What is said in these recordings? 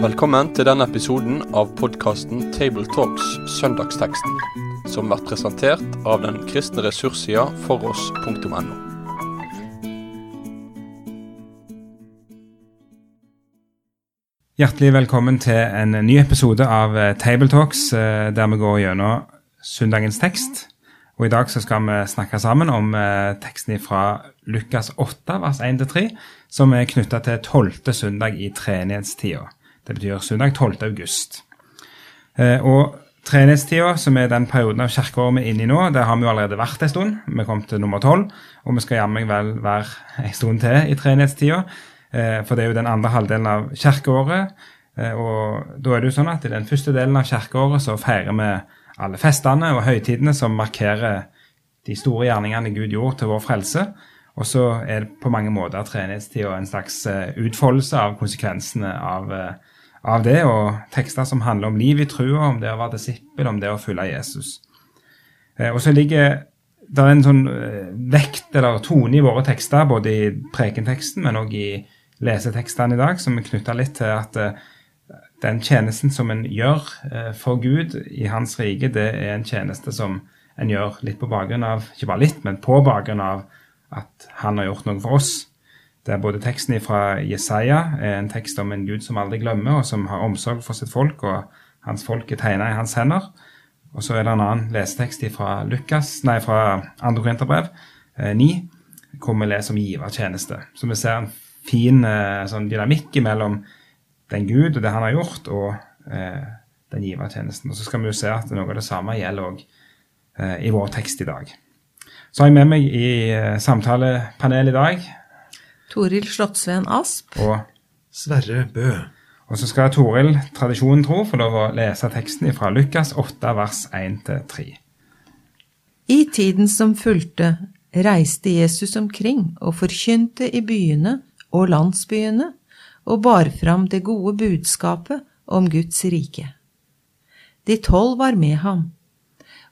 Velkommen til denne episoden av podkasten Tabletalks Søndagsteksten, som blir presentert av den kristne ressurssida foross.no. Hjertelig velkommen til en ny episode av eh, Tabletalks, eh, der vi går gjennom søndagens tekst. Og I dag så skal vi snakke sammen om eh, teksten fra Lukas 8, vers 1-3, som er knytta til tolvte søndag i treenighetstida. Det betyr søndag 12. august. Og treenighetstida, som er den perioden av kirkeåret vi er inne i nå, der har vi jo allerede vært en stund. Vi kom til nummer tolv, og vi skal jammen vel være en stund til i treenighetstida. Eh, for det er jo den andre halvdelen av kirkeåret. Eh, og da er det jo sånn at i den første delen av kirkeåret så feirer vi alle festene og høytidene som markerer de store gjerningene Gud gjorde til vår frelse. Og så er det på mange måter treningstida en slags eh, utfoldelse av konsekvensene av, av, det, og tekster som handler om liv i trua, om det å være disippel, om det å følge Jesus. Og så ligger det en sånn vekt eller tone i våre tekster, både i prekenteksten, men òg i lesetekstene i dag, som er knytta litt til at den tjenesten som en gjør for Gud i Hans rike, det er en tjeneste som en gjør litt på bakgrunn av Ikke bare litt, men på bakgrunn av at han har gjort noe for oss. Det er både teksten fra Jesaja, en tekst om en Gud som aldri glemmer, og som har omsorg for sitt folk, og hans folk er tegna i hans hender. Og så er det en annen lesetekst fra Lukas, nei, fra andre Korinterbrev, eh, 9, hvor vi leser om givertjeneste. Så vi ser en fin eh, sånn dynamikk mellom den Gud og det han har gjort, og eh, den givertjenesten. Og så skal vi jo se at noe av det samme gjelder òg eh, i vår tekst i dag. Så har jeg med meg i eh, samtalepanelet i dag Toril Slottsveen Asp. Og Sverre Bø. Og så skal Toril, tradisjonen tro, få lov å lese teksten fra Lukas 8, vers 1-3. I tiden som fulgte, reiste Jesus omkring og forkynte i byene og landsbyene og bar fram det gode budskapet om Guds rike. De tolv var med ham,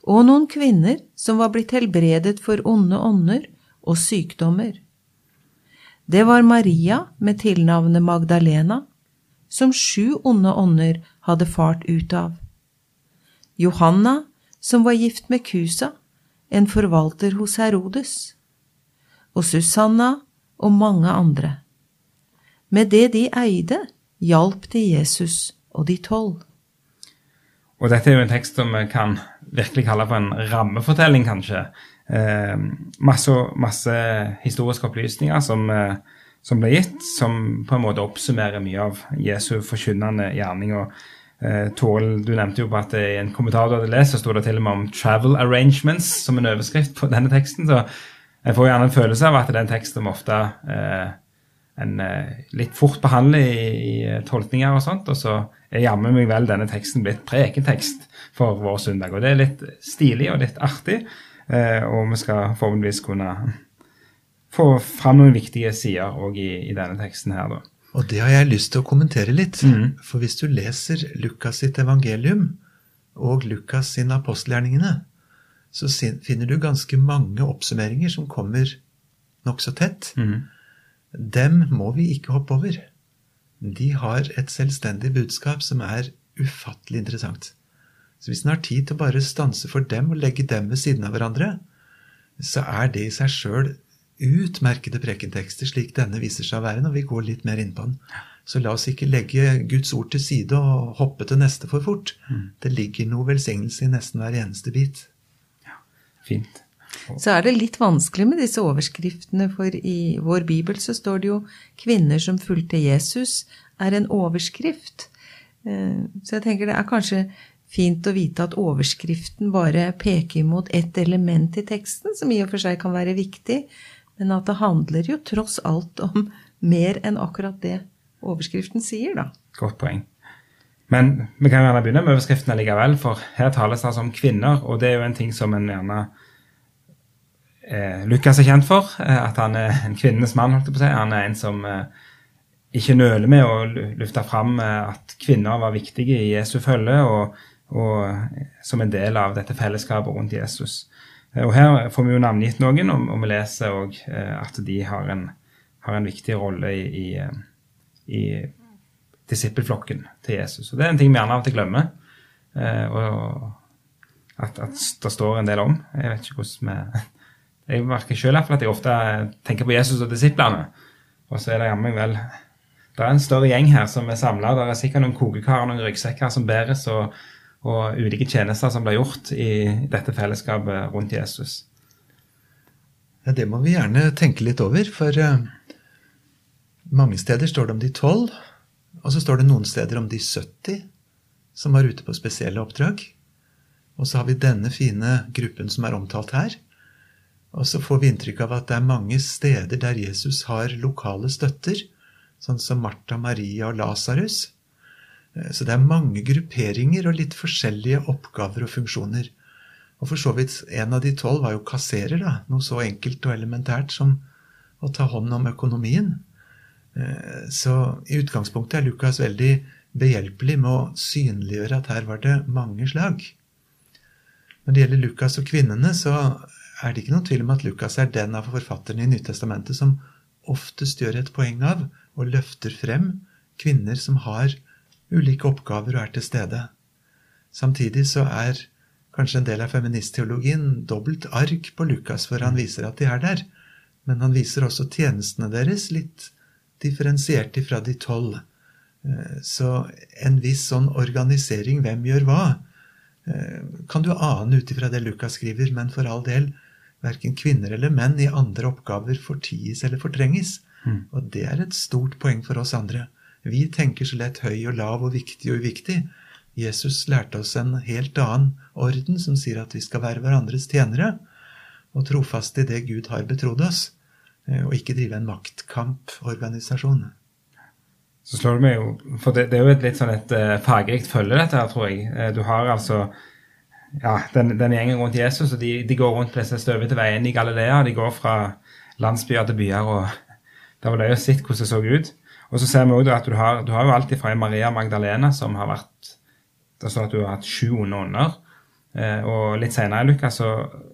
og noen kvinner som var blitt helbredet for onde ånder og sykdommer. Det var Maria med tilnavnet Magdalena, som sju onde ånder hadde fart ut av. Johanna, som var gift med Kusa, en forvalter hos Herodes. Og Susanna og mange andre. Med det de eide, hjalp de Jesus og de tolv. Og dette er jo en tekst som vi kan virkelig kalle for en rammefortelling, kanskje. Eh, masse, masse, historiske opplysninger som, eh, som, ble gitt, som på en måte oppsummerer mye av Jesu forkynnende gjerning. og eh, Toril, du nevnte jo på at i en kommentar du hadde lest, så sto det til og med om 'travel arrangements' som en overskrift på denne teksten. Så jeg får gjerne en følelse av at det er en tekst som ofte eh, en eh, litt fort behandler i, i, eh, tolkninger og sånt. Og så er jammen meg vel denne teksten blitt prekentekst for vår søndag. Og det er litt stilig og litt artig, eh, og vi skal forhåpentligvis kunne få fram noen viktige sider òg i, i, denne teksten her, da. Og det har jeg lyst til å kommentere litt. Mm. For hvis du leser Lukas sitt evangelium og Lukas sine apostelgjerningene, så finner du ganske mange oppsummeringer som kommer nokså tett. Mm. Dem må vi ikke hoppe over. De har et selvstendig budskap som er ufattelig interessant. Så hvis en har tid til å bare stanse for dem og legge dem ved siden av hverandre, så er det i seg sjøl utmerkede prekentekster, slik denne viser seg å være når vi går litt mer inn på den. Så la oss ikke legge Guds ord til side og hoppe til neste for fort. Mm. Det ligger noe velsignelse i nesten hver eneste bit. Ja, fint. Så er det litt vanskelig med disse overskriftene, for i vår bibel så står det jo 'Kvinner som fulgte Jesus' er en overskrift. Eh, så jeg tenker det er kanskje fint å vite at overskriften bare peker mot ett element i teksten, som i og for seg kan være viktig, men at det handler jo tross alt om mer enn akkurat det overskriften sier, da. Godt poeng. Men vi kan gjerne begynne med overskriften likevel, for her tales det altså om kvinner, og det er jo en ting som en gjerne eh, Lukas er kjent for. Eh, at han er en kvinnenes mann. holdt jeg på å. Han er en som eh, ikke nøler med å lufte fram eh, at kvinner var viktige i Jesu følge, og, og, som en del av dette fellesskapet rundt Jesus. Og Her får vi jo navngitt noen, og, og vi leser òg at de har en, har en viktig rolle i, i, i disippelflokken til Jesus. Og Det er en ting vi gjerne av og til glemmer. og at, at, det står en del om. Jeg vet ikke hvordan vi Jeg merker selv at jeg ofte tenker på Jesus og disiplene. Og så er det jammen vel Det er en større gjeng her som er samla. Det er sikkert noen kokekarer og noen ryggsekker som bæres, og, og, ulike tjenester som blir gjort i dette fellesskapet rundt Jesus. Ja, Det må vi gjerne tenke litt over, for uh, mange steder står det om de tolv, og så står det noen steder om de 70 som var ute på spesielle oppdrag. Og så har vi denne fine gruppen som er omtalt her. Og så får vi inntrykk av at det er mange steder der Jesus har lokale støtter, sånn som Martha, Maria og Lasarus. Eh, så det er mange grupperinger og litt forskjellige oppgaver og funksjoner. Og for så vidt, en av de tolv var jo kasserer, da. Noe så enkelt og elementært som å ta hånd om økonomien. Eh, så i utgangspunktet er Lukas veldig behjelpelig med å synliggjøre at her var det mange slag. Når det gjelder Lukas og kvinnene, så er det ikke noen tvil om at Lukas er den av forfatterne i Nytestamentet som oftest gjør et poeng av og løfter frem kvinner som har ulike oppgaver og er til stede. Samtidig så er kanskje en del av feministteologien dobbelt ark på Lukas, for han viser at de er der. Men han viser også tjenestene deres litt differensiert ifra de tolv. Eh, så en viss sånn organisering, hvem gjør hva, Eh, kan du ane ut ifra det Lukas skriver, men for all del, verken kvinner eller menn i andre oppgaver forties eller fortrenges. Mm. Og det er et stort poeng for oss andre. Vi tenker så lett høy og lav og viktig og uviktig. Jesus lærte oss en helt annen orden som sier at vi skal være hverandres tjenere og trofaste i det Gud har betrodd oss, eh, og ikke drive en maktkamporganisasjon. Så slår det meg jo For det, det er jo et litt sånn et uh, fargerikt følge, dette her, tror jeg. Uh, du har altså ja, den, den gjengen rundt Jesus, og de, de går rundt på disse støvete veiene i Galilea. De går fra landsbyer til byer, og det var løye å se hvordan det så ut. Og så ser vi også at du har, du har jo alltid fra Maria Magdalena, som har vært Det står at du har hatt sju onde ånder. Eh, og litt senere i Lukas så,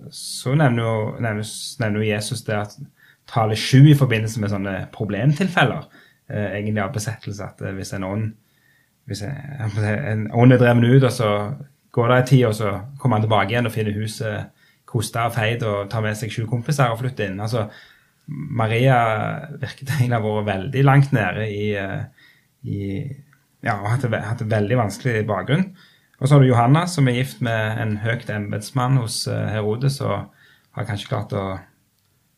så nevner, jo, Jesus det at tallet sju i forbindelse med sånne problemtilfeller eh, egentlig av besettelse. At eh, hvis en ånd hvis en ånd er dreven ut, og så går det en tid, og så kommer han tilbake igjen og finner huset kosta og feid og tar med seg sju kompiser og flytter inn. Altså, Maria virket egentlig å ha vært veldig langt nede i, eh, i ja, og hatt det veldig vanskelig bakgrunn. Og så har du Johanna, som er gift med en høyt embetsmann hos eh, Herodes, og har kanskje klart å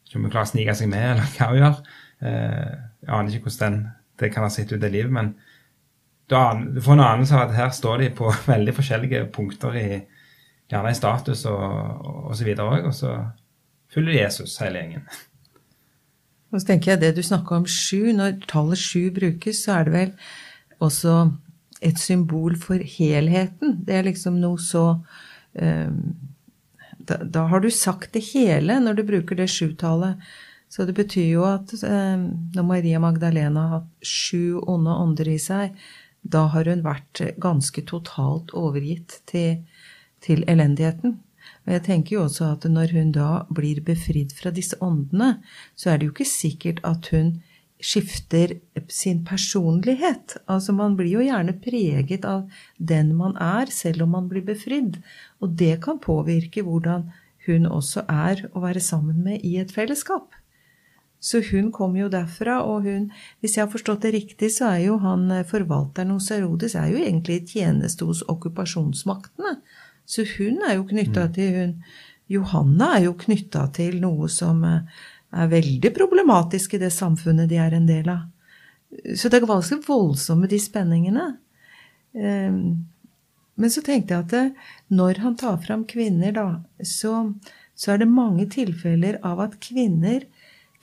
ikke om hun klarer å snike seg med, eller hva hun gjør. Eh, jeg aner ikke hvordan den, det kan ha sett ut i livet, men du får en anelse av at her står de på veldig forskjellige punkter, i, gjerne i status og, og så videre og så følger Jesus hele gjengen. Og så tenker jeg det du snakka om sju, når tallet sju brukes, så er det vel også et symbol for helheten. Det er liksom noe så um, da, da, har du sagt det hele når du bruker det sjutallet. Så det betyr jo at um, når Maria Magdalena har hatt sju onde ånder i seg, da har hun vært ganske totalt overgitt til, til elendigheten. Og jeg tenker jo også at når hun da blir befridd fra disse åndene, så er det jo ikke sikkert at hun skifter sin personlighet. Altså man blir jo gjerne preget av den man er, selv om man blir befridd. Og det kan påvirke hvordan hun også er å være sammen med i et fellesskap. Så hun kom jo derfra, og hun Hvis jeg har forstått det riktig, så er jo han eh, forvalteren hos Herodes er jo egentlig i tjeneste hos okkupasjonsmaktene. Så hun er jo knytta mm. til hun Johanna er jo knytta til noe som eh, er veldig problematisk i det samfunnet de er en del av. Så det er ganske voldsomme, de spenningene. Ehm, men så tenkte jeg at eh, når han tar fram kvinner, da, så, så er det mange tilfeller av at kvinner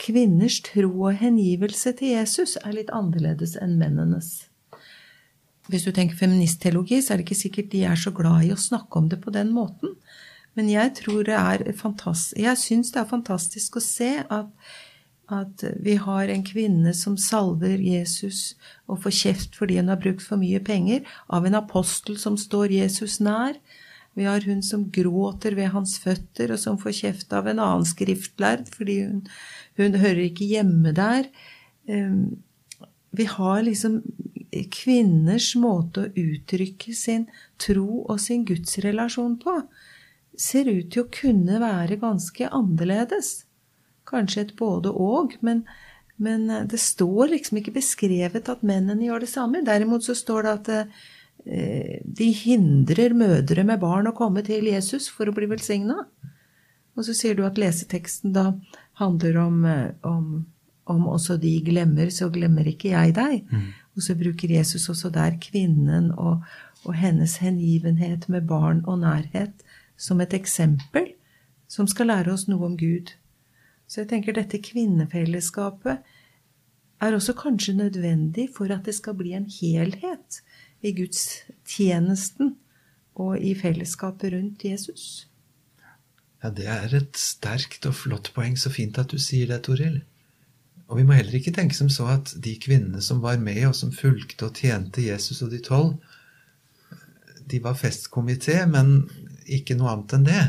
Kvinners tro og hengivelse til Jesus er litt annerledes enn mennenes. Hvis du tenker feministteologi, så er det ikke sikkert de er så glad i å snakke om det på den måten. Men jeg tror det er fantastisk Jeg syns det er fantastisk å se at, at vi har en kvinne som salver Jesus og får kjeft fordi hun har brukt for mye penger, av en apostel som står Jesus nær. Vi har hun som gråter ved hans føtter, og som får kjeft av en annen skriftlærd fordi hun, hun hører ikke hjemme der. Um, vi har liksom kvinners måte å uttrykke sin tro og sin gudsrelasjon på, ser ut til å kunne være ganske annerledes. Kanskje et både-og, men, men, det står liksom ikke beskrevet at mennene gjør det samme. Derimot så står det at eh, de hindrer mødre med barn å komme til Jesus for å bli velsigna. Og så sier du at leseteksten da handler om, eh, om, om også de glemmer, så glemmer ikke jeg deg. Mm. Og så bruker Jesus også der kvinnen og, og hennes hengivenhet med barn og nærhet som et eksempel som skal lære oss noe om Gud. Så jeg tenker dette kvinnefellesskapet er også kanskje nødvendig for at det skal bli en helhet i gudstjenesten og i fellesskapet rundt Jesus. Ja, Det er et sterkt og flott poeng. Så fint at du sier det, Toril. Og vi må heller ikke tenke som så at de kvinnene som var med, og som fulgte og tjente Jesus og de tolv, de var festkomité, men ikke noe annet enn det.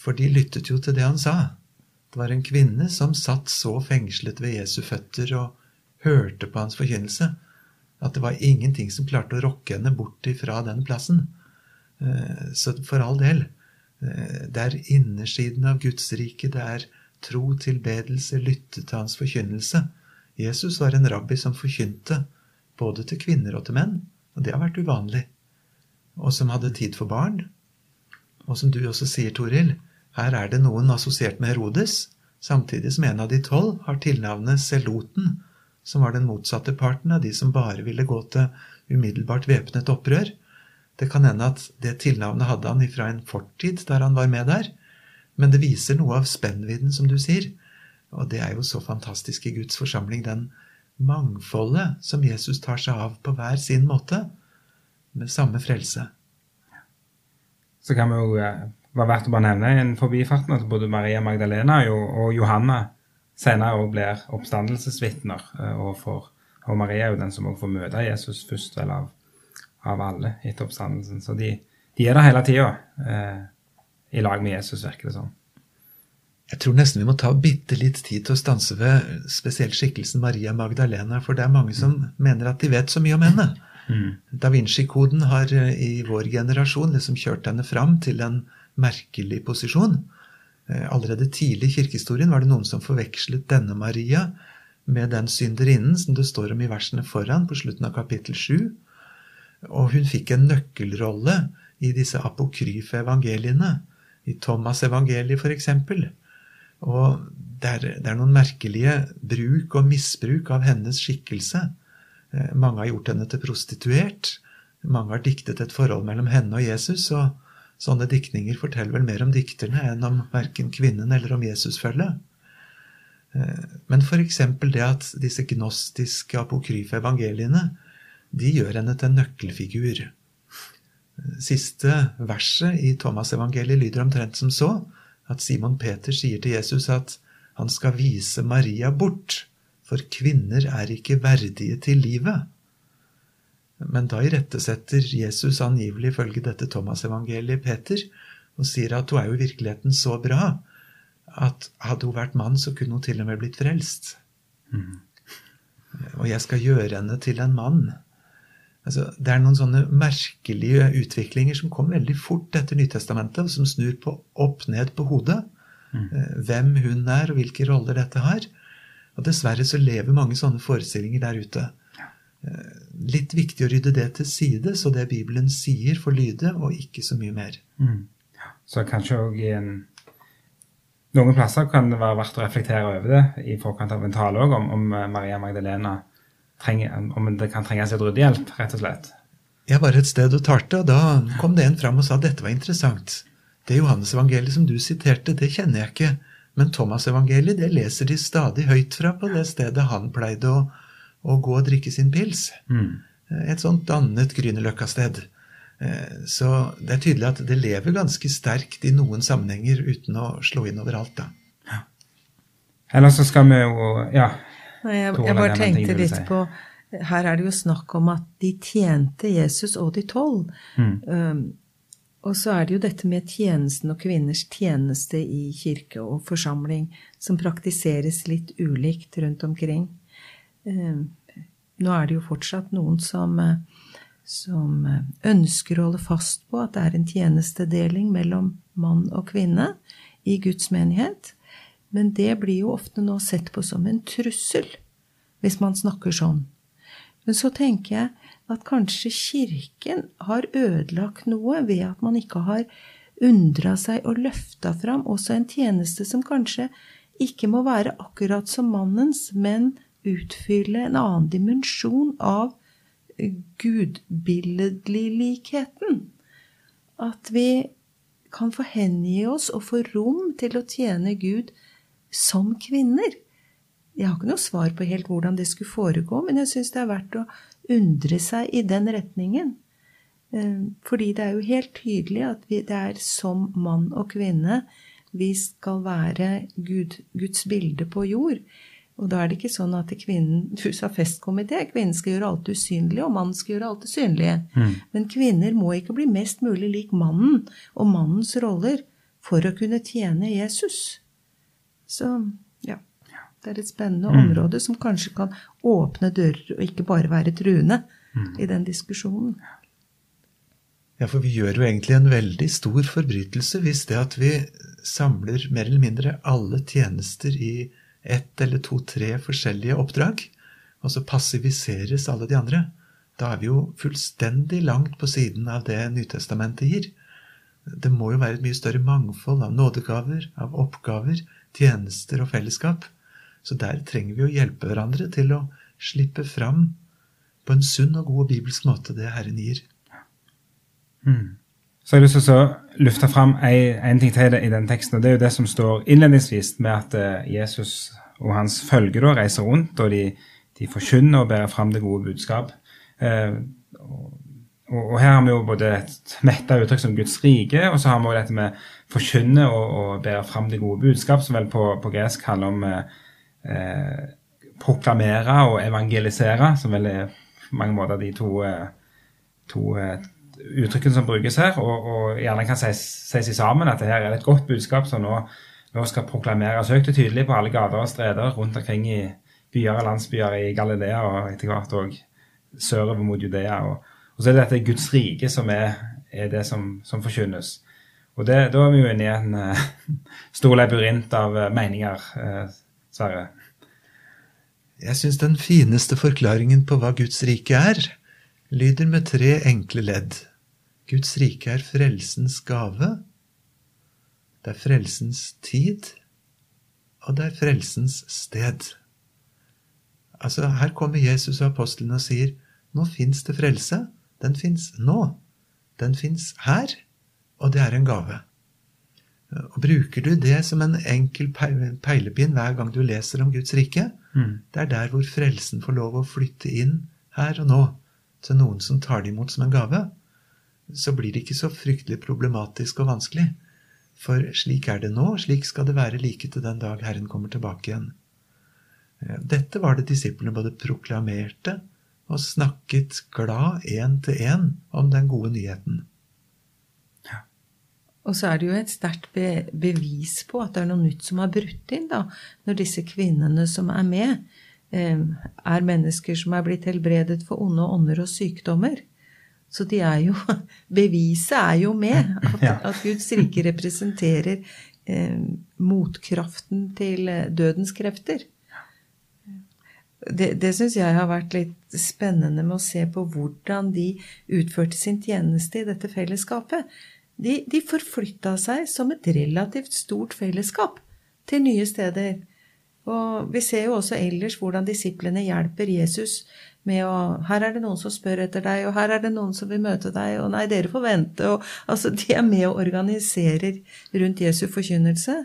For de lyttet jo til det han sa. Det var en kvinne som satt så fengslet ved Jesu føtter og hørte på hans forkynnelse at det var ingenting som klarte å rokke henne bort fra den plassen. Eh, så for all del. Eh, det er innersiden av Guds rike. Det er tro, tilbedelse, lytte til hans forkynnelse. Jesus var en rabbi som forkynte både til kvinner og til menn, og det har vært uvanlig. Og som hadde tid for barn. Og som du også sier, Toril, her er det noen assosiert med Herodes, samtidig som en av de tolv har tilnavnet Seloten, som var den motsatte parten av de som bare ville gå til umiddelbart væpnet opprør. Det kan hende at det tilnavnet hadde han ifra en fortid der han var med der, men det viser noe av spennvidden, som du sier. Og det er jo så fantastisk i Guds forsamling, den mangfoldet som Jesus tar seg av på hver sin måte, med samme frelse. Så kan vi jo eh, være verdt å bare nevne en forbifarten at både Maria Magdalena og Johanna senere òg blir oppstandelsesvitner. Eh, og, for, og Maria er jo den som òg får møte Jesus først vel av, av alle etter oppstandelsen. Så de, de er der hele tida. Eh, i lag med Jesus, virker det som. Jeg tror nesten vi må ta bitte litt tid til å stanse ved spesielt skikkelsen Maria Magdalena, for det er mange som mm. mener at de vet så mye om henne. Mm. Da Vinci-koden har eh, i vår generasjon liksom kjørt henne fram til en merkelig posisjon. Eh, allerede tidlig i kirkehistorien var det noen som forvekslet denne Maria med den synderinnen som det står om i versene foran, på slutten av kapittel 7. Og hun fikk en nøkkelrolle i disse apokryfe evangeliene i Thomas' evangeliet f.eks. Og det er, det er, noen merkelige bruk og misbruk av hennes skikkelse. Eh, mange har gjort henne til prostituert. Mange har diktet et forhold mellom henne og Jesus. og Sånne diktninger forteller vel mer om dikterne enn om verken kvinnen eller om Jesusfølget. Eh, men f.eks. det at disse gnostiske apokryfe evangeliene de gjør henne til en nøkkelfigur siste verset i Thomas-evangeliet lyder omtrent som så at Simon Peter sier til Jesus at han skal vise Maria bort, for kvinner er ikke verdige til livet. Men da irettesetter Jesus angivelig ifølge dette Thomas-evangeliet Peter og sier at hun er jo i virkeligheten så bra at hadde hun vært mann, så kunne hun til og med blitt frelst. Mm. Og jeg skal gjøre henne til en mann. Altså, det er noen sånne merkelige utviklinger som kom veldig fort etter Nytestamentet, og som snur på opp ned på hodet. Mm. Eh, hvem hun er, og hvilke roller dette har. Og dessverre så lever mange sånne forestillinger der ute. Eh, litt viktig å rydde det til side, så det Bibelen sier, får lyde, og ikke så mye mer. Mm. Så kanskje òg i en Noen plasser kan det være verdt å reflektere over det i forkant av en tale òg, om, om Maria Magdalena trenger, om det kan trenges litt ryddehjelp, rett og slett. Jeg var et sted og talte, og da kom det en fram og sa at dette var interessant. Det Johannes-evangeliet som du siterte, det kjenner jeg ikke. Men Thomas-evangeliet det leser de stadig høyt fra på det stedet han pleide å, å gå og drikke sin pils. Mm. Et sånt dannet Grünerløkka-sted. Eh, så det er tydelig at det lever ganske sterkt i noen sammenhenger uten å slå inn overalt. da. Ja. Eller så skal vi jo Ja, Nei, jeg, jeg bare tenkte litt på Her er det jo snakk om at de tjente Jesus og de tolv. Mm. Um, Og så er det jo dette med tjenesten og kvinners tjeneste i kirke og forsamling som praktiseres litt ulikt rundt omkring. Eh, nå er det jo fortsatt noen som, eh, som ønsker å holde fast på at det er en tjenestedeling mellom mann og kvinne i Guds menighet, men det blir jo ofte nå sett på som en trussel hvis man snakker sånn. Men så tenker jeg at kanskje Kirken har ødelagt noe ved at man ikke har undra seg og løfta fram også en tjeneste som kanskje ikke må være akkurat som mannens, men utfylle en annen dimensjon av gudbilledligheten. At vi kan få hengi oss og få rom til å tjene Gud som kvinner. Jeg har ikke noe svar på helt hvordan det skulle foregå, men jeg syns det er verdt å undre seg i den retningen. Eh, fordi det er jo helt tydelig at vi, det er som mann og kvinne vi skal være Gud, Guds bilde på jord. Og da er det ikke sånn at kvinnen Du sa festkomité. Kvinnen skal gjøre alt usynlig, og mannen skal gjøre alt det synlige. Mm. Men kvinner må ikke bli mest mulig lik mannen og mannens roller for å kunne tjene Jesus. Så ja. Det er et spennende mm. område som kanskje kan åpne dører og ikke bare være truende mm. i den diskusjonen. Ja, for vi gjør jo egentlig en veldig stor forbrytelse hvis det at vi samler mer eller mindre alle tjenester i ett eller to-tre forskjellige oppdrag, og så passiviseres alle de andre. Da er vi jo fullstendig langt på siden av det Nytestamentet gir. Det må jo være et mye større mangfold av nådegaver, av oppgaver, tjenester og fellesskap. Så der trenger vi å hjelpe hverandre til å slippe fram på en sunn og god bibelsk måte det Herren gir. Mm. Så har jeg lyst til å løfte fram en ting til i den teksten. og Det er jo det som står innledningsvis med at eh, Jesus og hans følge da reiser rundt, og de, de forkynner og bærer fram det gode budskap. Eh, og, og, her har vi jo både et metta uttrykk som Guds rike, og så har vi jo dette med forkynne og, og bære fram det gode budskap, som vel på, på gresk handler om eh, eh, proklamere og evangelisere, som vel er på mange måter de to, eh, to uttrykkene som brukes her, og, og gjerne kan sies, sies sammen at det her er et godt budskap som nå, nå skal proklameres høyt og tydelig på alle gater og streder rundt omkring i byer og landsbyer i Galilea og etter hvert òg sørover mot Judea. Og, og, så er det dette Guds rike som er, er det som, som forkynnes. Og det, da er vi jo inne i en uh, stor labyrint av uh, meninger. Uh, Sverre? Jeg syns den fineste forklaringen på hva Guds rike er, lyder med tre enkle ledd. Guds rike er frelsens gave, det er frelsens tid, og det er frelsens sted. Altså, Her kommer Jesus og apostlene og sier nå fins det frelse. Den fins nå. Den fins her, og det er en gave. Og Bruker du det som en enkel peilepinn hver gang du leser om Guds rike, mm. det er der hvor frelsen får lov å flytte inn her og nå til noen som tar det imot som en gave, så blir det ikke så fryktelig problematisk og vanskelig. For slik er det nå, slik skal det være like til den dag Herren kommer tilbake igjen. Eh, dette var det disiplene både proklamerte og snakket glad én til én om den gode nyheten. Og så er det jo et sterkt be bevis på at det er noe nytt som har brutt inn, da, når disse kvinnene som er med, eh, er mennesker som er blitt helbredet for onde ånder og sykdommer. Så de er jo Beviset er jo med. At, at Guds rike representerer eh, motkraften til eh, dødens krefter. Det, det syns jeg har vært litt spennende med å se på hvordan de utførte sin tjeneste i dette fellesskapet de, de forflytta seg som et relativt stort fellesskap til nye steder. Og vi ser jo også ellers hvordan disiplene hjelper Jesus med å Her er det noen som spør etter deg, og her er det noen som vil møte deg, og nei, dere får vente. Og, altså, de er med og organiserer rundt Jesu forkynnelse.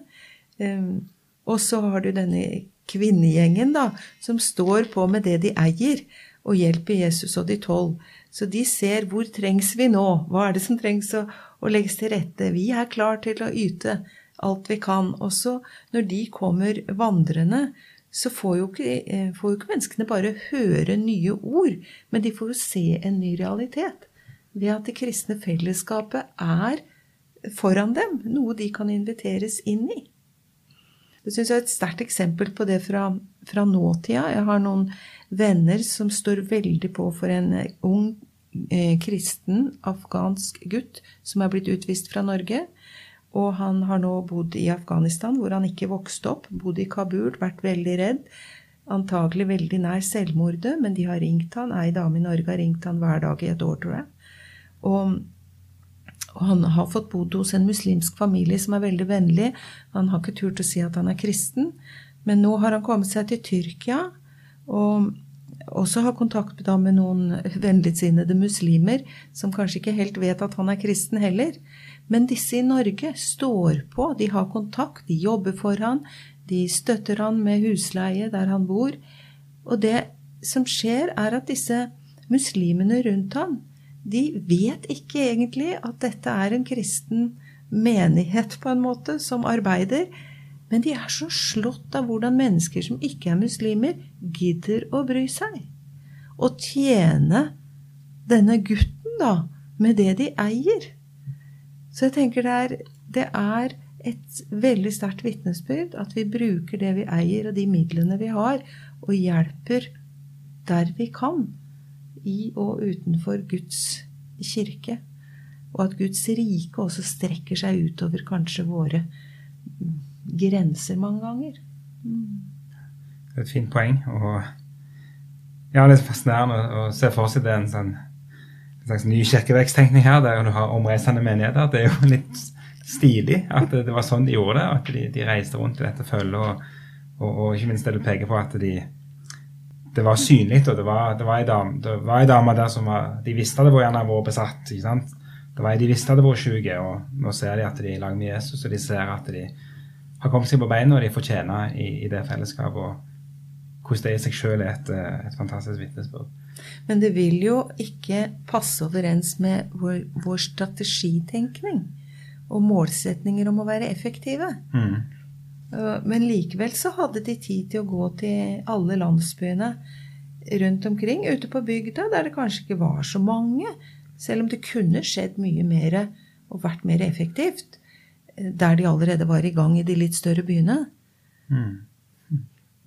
Um, og så har du denne kvinnegjengen, da, som står på med det de eier, og hjelper Jesus og de tolv. Så de ser hvor trengs vi nå? Hva er det som trengs å, å legges til rette? Vi er klar til å yte alt vi kan. Også når de kommer vandrende, så får jo, ikke, eh, får jo ikke menneskene bare høre nye ord, men de får jo se en ny realitet. ved at det kristne fellesskapet er foran dem, noe de kan inviteres inn i. Det syns jeg er et sterkt eksempel på det fra, fra, nåtida. Jeg har noen venner som står veldig på for en ung eh, kristen afghansk gutt som er blitt utvist fra Norge. Og han har nå bodd i Afghanistan, hvor han ikke vokste opp. Bodd i Kabul, vært veldig redd. Antagelig veldig nær selvmordet, men de har ringt han. Ei dame i Norge har ringt han hver dag i et år, tror jeg. Og og han har fått bodd hos en muslimsk familie som er veldig vennlig. Han har ikke turt å si at han er kristen. Men nå har han kommet seg til Tyrkia og også har kontakt med noen vennligsinnede muslimer som kanskje ikke helt vet at han er kristen heller. Men disse i Norge står på, de har kontakt, de jobber for han, de støtter han med husleie der han bor. Og det som skjer, er at disse muslimene rundt han, de vet ikke egentlig at dette er en kristen menighet, på en måte, som arbeider. Men de er så slått av hvordan mennesker som ikke er muslimer, gidder å bry seg. Og tjene denne gutten, da, med det de eier. Så jeg tenker det er, det er et veldig sterkt vitnesbyrd at vi bruker det vi eier, og de midlene vi har, og hjelper der vi kan i og utenfor Guds kirke. Og at Guds rike også strekker seg utover kanskje våre grenser mange ganger. Det er et fint poeng. Og ja, det er fascinerende å se for seg det en, sånn, en slags ny kirkeveksttenkning her, der du har omreisende menigheter. Det er jo litt stilig at det, var sånn de gjorde det. At de, de reiste rundt i dette følget. Og, og, og, ikke minst det du peker på, at de det var synlig, og det var, det var ei dame, dame, der som var De visste det var vært besatt. ikke sant? Det var ei de visste det var syke, og nå ser de at de er i med Jesus, og de ser at de har kommet seg på beina, og de fortjener i, i det fellesskapet. og hvordan det i seg sjøl er et, et, fantastisk vitnesbyrd. Men det vil jo ikke passe overens med vår, vår strategitenkning og målsetninger om å være effektive. Mm. Men likevel så hadde de tid til å gå til alle landsbyene rundt omkring, ute på bygda, der det kanskje ikke var så mange, selv om det kunne skjedd mye mer og vært mer effektivt, der de allerede var i gang i de litt større byene. Mm.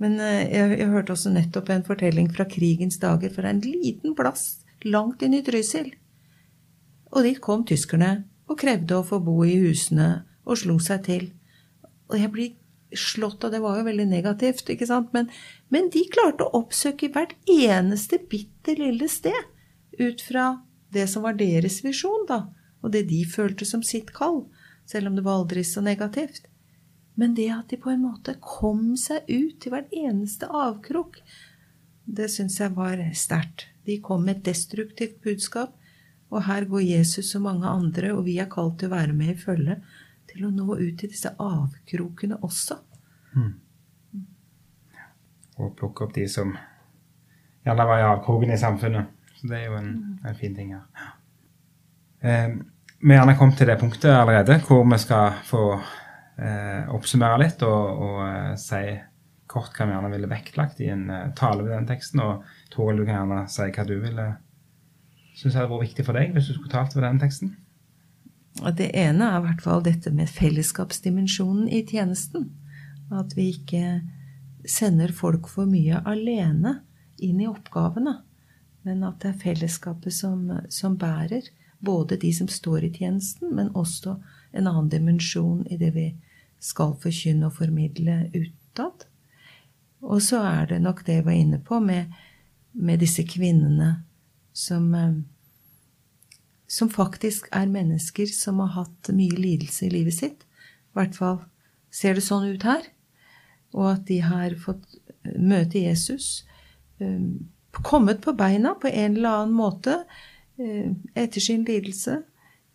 Men eh, jeg, jeg, hørte også nettopp en fortelling fra krigens dager fra en liten plass langt inn i Trysil. Og dit kom tyskerne og krevde å få bo i husene og slo seg til. Og jeg blir slått av Det var jo veldig negativt, ikke sant? Men, men de klarte å oppsøke hvert eneste bitte lille sted ut fra det som var deres visjon, da, og det de følte som sitt kall, selv om det var aldri så negativt. Men det at de på en måte kom seg ut til hver eneste avkrok, det syns jeg var sterkt. De kom med et destruktivt budskap, og her går Jesus og mange andre, og vi er kalt til å være med i følge til å nå ut til disse avkrokene også. Mm. Og plukke opp de som gjerne var i avkroken i samfunnet. Så det er jo en, mm. en fin ting her. Eh, vi har gjerne kommet til det punktet allerede hvor vi skal få oppsummere litt og, og eh, si kort hva vi gjerne ville vektlagt i en uh, tale ved den teksten. Og Toril, du kan gjerne si hva du ville synes hadde vært viktig for deg hvis du skulle talt ved den teksten. Det ene er i hvert fall dette med fellesskapsdimensjonen i tjenesten. At vi ikke sender folk for mye alene inn i oppgavene, men at det er fellesskapet som, som bærer. Både de som står i tjenesten, men også en annen dimensjon i det vi skal forkynne og formidle utad. Og så er det nok det jeg var inne på med, med disse kvinnene som eh, som faktisk er mennesker som har hatt mye lidelse i livet sitt. I hvert fall ser det sånn ut her. Og at de har fått eh, møte Jesus. Eh, kommet på beina på en eller annen måte etter sin lidelse,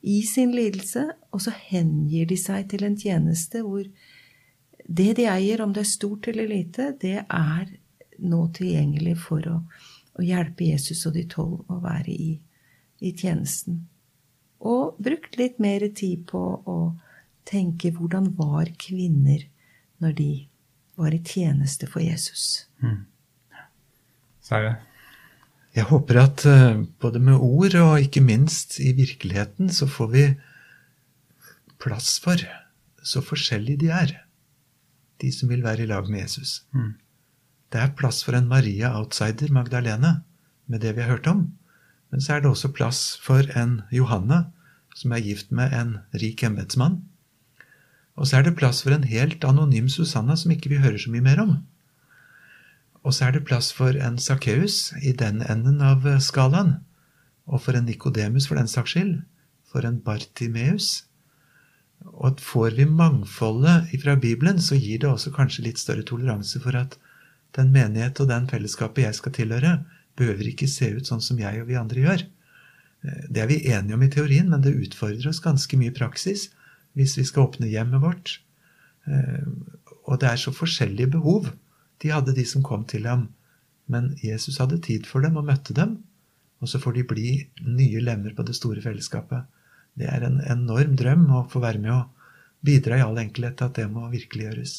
i sin lidelse, og så hengir de seg til en tjeneste hvor det de eier, om det er stort eller lite, det er nå tilgjengelig for å, å hjelpe Jesus og de tolv å være i i tjenesten. Og brukt litt mer tid på å tenke hvordan var kvinner når de var i tjeneste for Jesus. Mm. Sverre? Jeg håper at eh, både med ord og ikke minst i virkeligheten så får vi plass for så forskjellige de er, de som vil være i lag med Jesus. Mm. Det er plass for en Maria outsider Magdalene, med det vi har hørt om. Men så er det også plass for en Johanne, som er gift med en rik embetsmann. Og så er det plass for en helt anonym Susanna, som ikke vi hører så mye mer om. Og så er det plass for en Sakkeus i den enden av skalaen. Og for en Nikodemus, for den saks skyld. For en Bartimeus. Og får vi mangfoldet fra Bibelen, så gir det også kanskje litt større toleranse for at den menighet og den fellesskapet jeg skal tilhøre, behøver ikke se ut sånn som jeg og vi andre gjør. Det er vi enige om i teorien, men det utfordrer oss ganske mye i praksis hvis vi skal åpne hjemmet vårt. Og det er så forskjellige behov de hadde, de som kom til ham. Men Jesus hadde tid for dem og møtte dem. Og så får de bli nye lemmer på det store fellesskapet. Det er en enorm drøm å få være med og bidra i all enkelhet til at det må virkeliggjøres.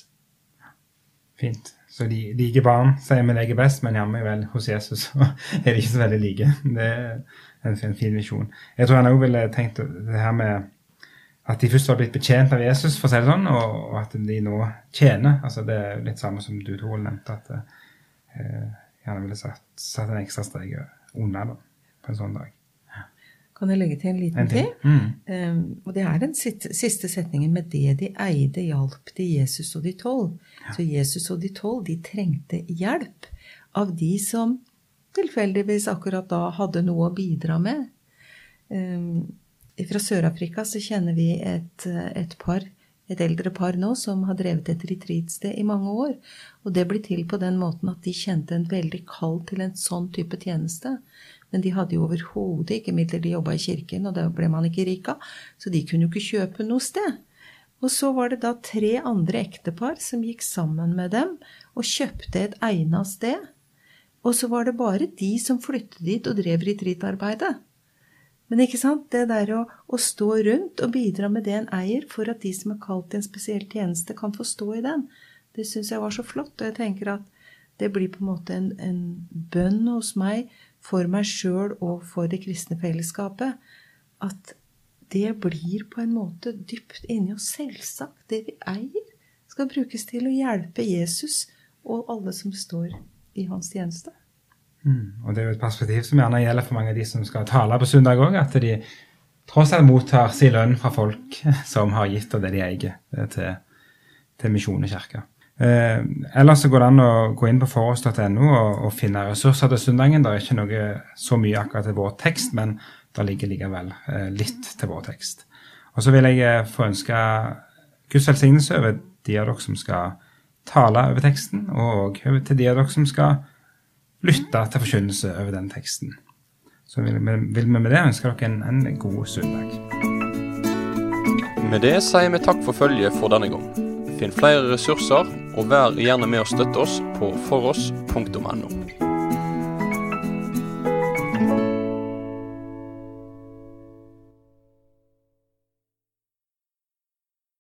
Fint. Så de like barn sier vi leker best, men jammen vel hos Jesus så er de ikke så veldig like. Det er en, en fin visjon. Jeg tror han òg ville tenkt det her med at de først var blitt betjent av Jesus, for å si det sånn, og, og at de nå tjener. altså Det er litt samme som du Tor nevnte, at eh, gjerne ville satt, satt en ekstra strek under da, på en sånn dag. Kan jeg legge til en liten En ting? Mm. Um, og det er den siste, setningen med det de eide, hjalp de Jesus og de tolv. Så Jesus og de tolv, de trengte hjelp av de som tilfeldigvis akkurat da hadde noe å bidra med. Um, fra Sør-Afrika så kjenner vi et, et par, et eldre par nå, som har drevet et retreatsted i mange år. Og det ble til på den måten at de kjente en veldig kall til en sånn type tjeneste. Men de hadde jo overhodet ikke midler. De jobba i kirken, og det ble man ikke rik av. Så de kunne jo ikke kjøpe noe sted. Og så var det da tre andre ektepar som gikk sammen med dem og kjøpte et egna sted. Og så var det bare de som flyttet dit og drev retreatarbeidet. Men ikke sant, det der å, å, stå rundt og bidra med det en eier, for at de som er kalt til en spesiell tjeneste, kan få stå i den, det syns jeg var så flott. Og jeg tenker at det blir på en måte en, en bønn hos meg for meg sjøl og for det kristne fellesskapet. At det blir på en måte dypt inni oss selvsagt. Det vi eier, skal brukes til å hjelpe Jesus og alle som står i hans tjeneste. Mm. Og det er jo et perspektiv som gjerne gjelder for mange av de som skal tale på søndag òg, at de tross alt mottar sin lønn fra folk som har gitt av det de eier, til, til Misjon og kirke. Eh, ellers så går det an å gå inn på foross.no og, og, finne ressurser til søndagen. Det er ikke noe så mye akkurat til vår tekst, men det ligger likevel eh, litt til vår tekst. Og så vil jeg eh, få ønske Guds velsignelse over de av dere som skal tale over teksten, og til de av dere som skal lytte til forkynnelse over den teksten. Så vil vi, med det ønske dere en, en god søndag. Med det sier vi takk for følget for denne gang. Finn flere ressurser, og vær gjerne med å støtte oss på foross.no.